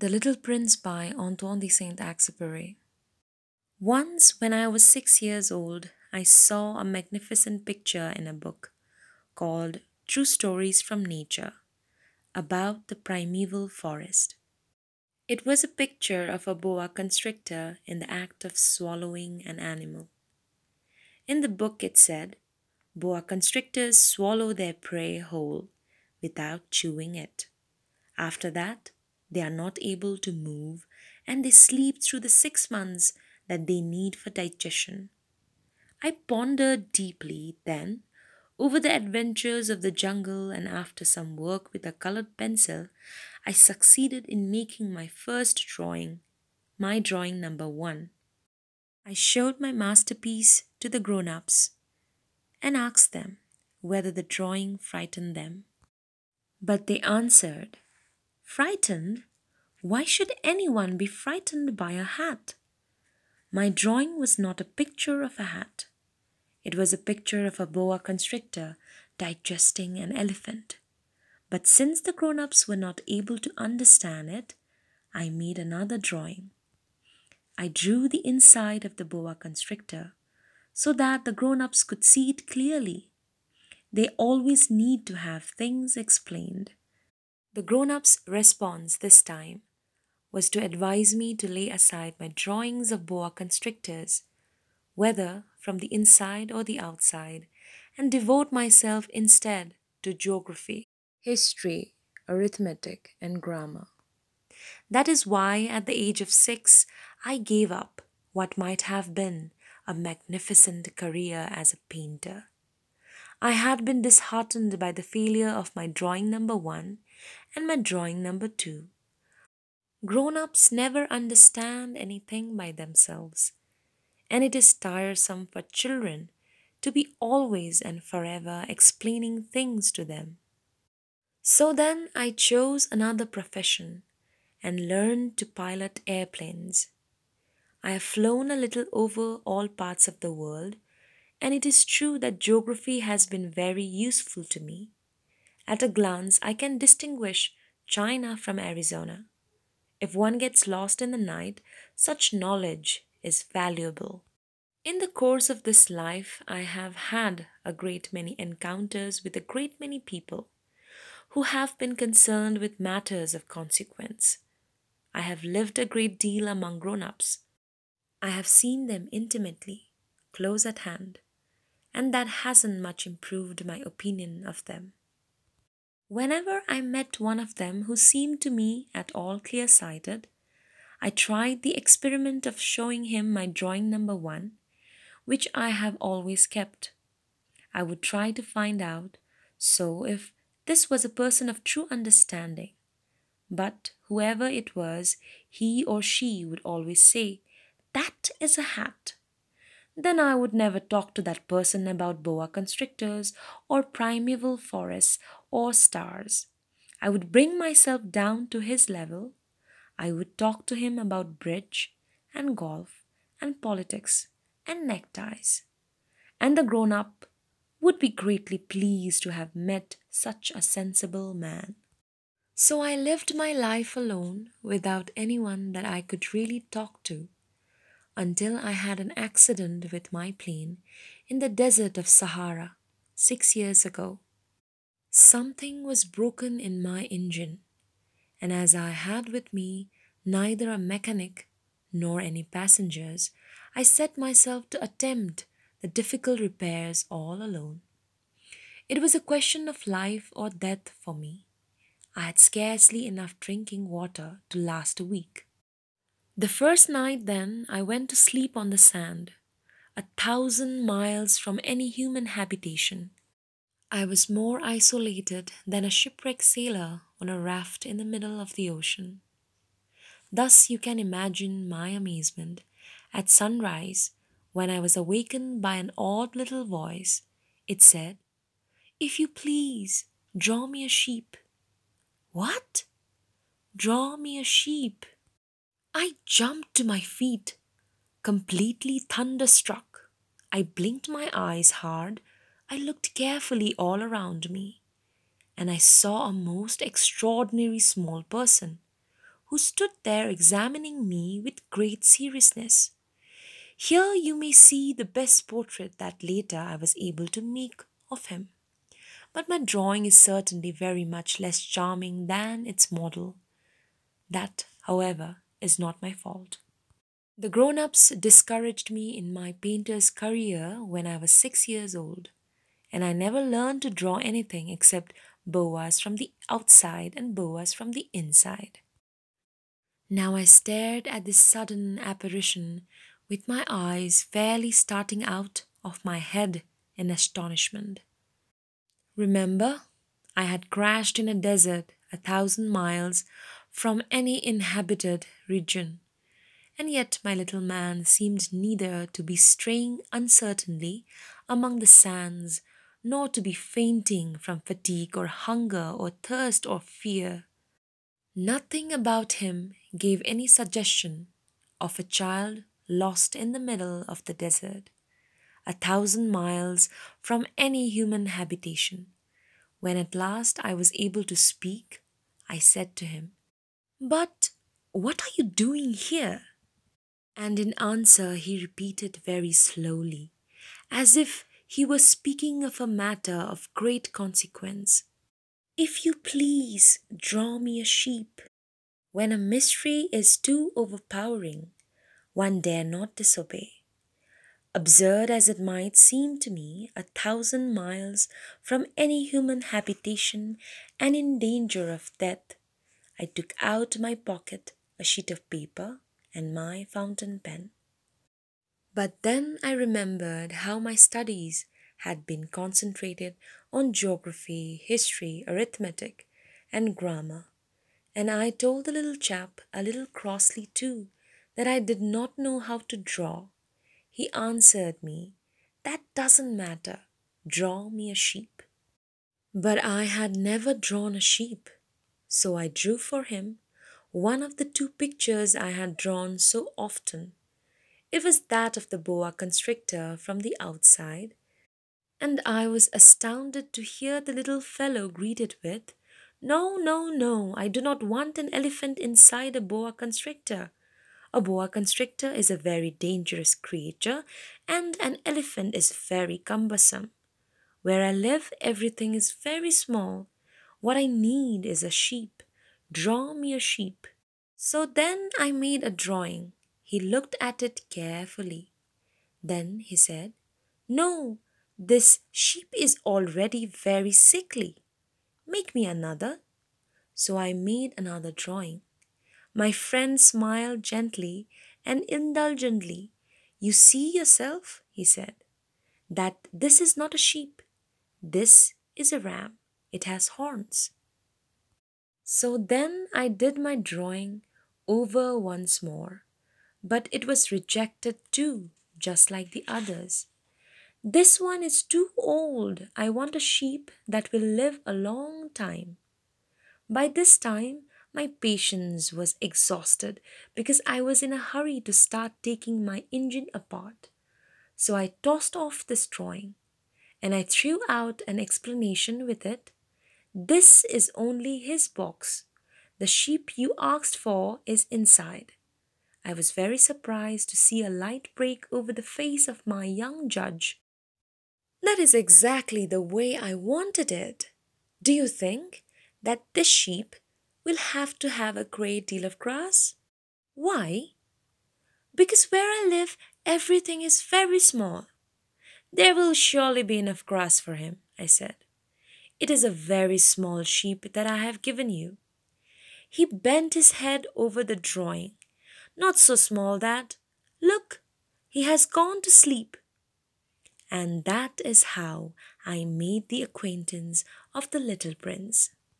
The Little Prince by Antoine de Saint Exupéry. Once, when I was six years old, I saw a magnificent picture in a book called True Stories from Nature about the primeval forest. It was a picture of a boa constrictor in the act of swallowing an animal. In the book, it said, Boa constrictors swallow their prey whole without chewing it. After that, they are not able to move and they sleep through the six months that they need for digestion. I pondered deeply then over the adventures of the jungle, and after some work with a colored pencil, I succeeded in making my first drawing, my drawing number one. I showed my masterpiece to the grown ups and asked them whether the drawing frightened them. But they answered Frightened? Why should anyone be frightened by a hat? My drawing was not a picture of a hat. It was a picture of a boa constrictor digesting an elephant. But since the grown ups were not able to understand it, I made another drawing. I drew the inside of the boa constrictor so that the grown ups could see it clearly. They always need to have things explained. The grown up's response this time was to advise me to lay aside my drawings of boa constrictors, whether from the inside or the outside, and devote myself instead to geography, history, arithmetic, and grammar. That is why, at the age of six, I gave up what might have been a magnificent career as a painter. I had been disheartened by the failure of my drawing number one and my drawing number two. Grown ups never understand anything by themselves, and it is tiresome for children to be always and forever explaining things to them. So then I chose another profession and learned to pilot airplanes. I have flown a little over all parts of the world, and it is true that geography has been very useful to me. At a glance, I can distinguish China from Arizona. If one gets lost in the night, such knowledge is valuable. In the course of this life, I have had a great many encounters with a great many people who have been concerned with matters of consequence. I have lived a great deal among grown ups. I have seen them intimately, close at hand, and that hasn't much improved my opinion of them. Whenever I met one of them who seemed to me at all clear sighted, I tried the experiment of showing him my drawing number one, which I have always kept. I would try to find out so if this was a person of true understanding. But whoever it was, he or she would always say, That is a hat then I would never talk to that person about boa constrictors or primeval forests or stars. I would bring myself down to his level. I would talk to him about bridge and golf and politics and neckties. And the grown up would be greatly pleased to have met such a sensible man. So I lived my life alone without anyone that I could really talk to until I had an accident with my plane in the desert of Sahara six years ago. Something was broken in my engine, and as I had with me neither a mechanic nor any passengers, I set myself to attempt the difficult repairs all alone. It was a question of life or death for me. I had scarcely enough drinking water to last a week. The first night, then, I went to sleep on the sand, a thousand miles from any human habitation. I was more isolated than a shipwrecked sailor on a raft in the middle of the ocean. Thus, you can imagine my amazement at sunrise when I was awakened by an odd little voice. It said, If you please, draw me a sheep. What? Draw me a sheep. I jumped to my feet, completely thunderstruck. I blinked my eyes hard. I looked carefully all around me, and I saw a most extraordinary small person who stood there examining me with great seriousness. Here you may see the best portrait that later I was able to make of him. But my drawing is certainly very much less charming than its model. That, however, is not my fault. The grown ups discouraged me in my painter's career when I was six years old, and I never learned to draw anything except boas from the outside and boas from the inside. Now I stared at this sudden apparition with my eyes fairly starting out of my head in astonishment. Remember, I had crashed in a desert a thousand miles from any inhabited region, and yet my little man seemed neither to be straying uncertainly among the sands nor to be fainting from fatigue or hunger or thirst or fear. Nothing about him gave any suggestion of a child lost in the middle of the desert, a thousand miles from any human habitation. When at last I was able to speak, I said to him, But what are you doing here? And in answer, he repeated very slowly, as if he were speaking of a matter of great consequence. If you please, draw me a sheep. When a mystery is too overpowering, one dare not disobey. Absurd as it might seem to me, a thousand miles from any human habitation and in danger of death, I took out my pocket a sheet of paper and my fountain pen. But then I remembered how my studies had been concentrated on geography, history, arithmetic, and grammar, and I told the little chap a little crossly too that I did not know how to draw. He answered me, That doesn't matter. Draw me a sheep. But I had never drawn a sheep, so I drew for him one of the two pictures I had drawn so often. It was that of the boa constrictor from the outside, and I was astounded to hear the little fellow greeted with, No, no, no, I do not want an elephant inside a boa constrictor. A boa constrictor is a very dangerous creature, and an elephant is very cumbersome. Where I live, everything is very small. What I need is a sheep. Draw me a sheep. So then I made a drawing. He looked at it carefully. Then he said, No, this sheep is already very sickly. Make me another. So I made another drawing. My friend smiled gently and indulgently. You see yourself, he said, that this is not a sheep. This is a ram. It has horns. So then I did my drawing over once more, but it was rejected too, just like the others. This one is too old. I want a sheep that will live a long time. By this time, my patience was exhausted because I was in a hurry to start taking my engine apart. So I tossed off this drawing and I threw out an explanation with it. This is only his box. The sheep you asked for is inside. I was very surprised to see a light break over the face of my young judge. That is exactly the way I wanted it. Do you think that this sheep will have to have a great deal of grass. Why? Because where I live, everything is very small. There will surely be enough grass for him, I said. It is a very small sheep that I have given you. He bent his head over the drawing. Not so small that, look, he has gone to sleep. And that is how I made the acquaintance of the little prince.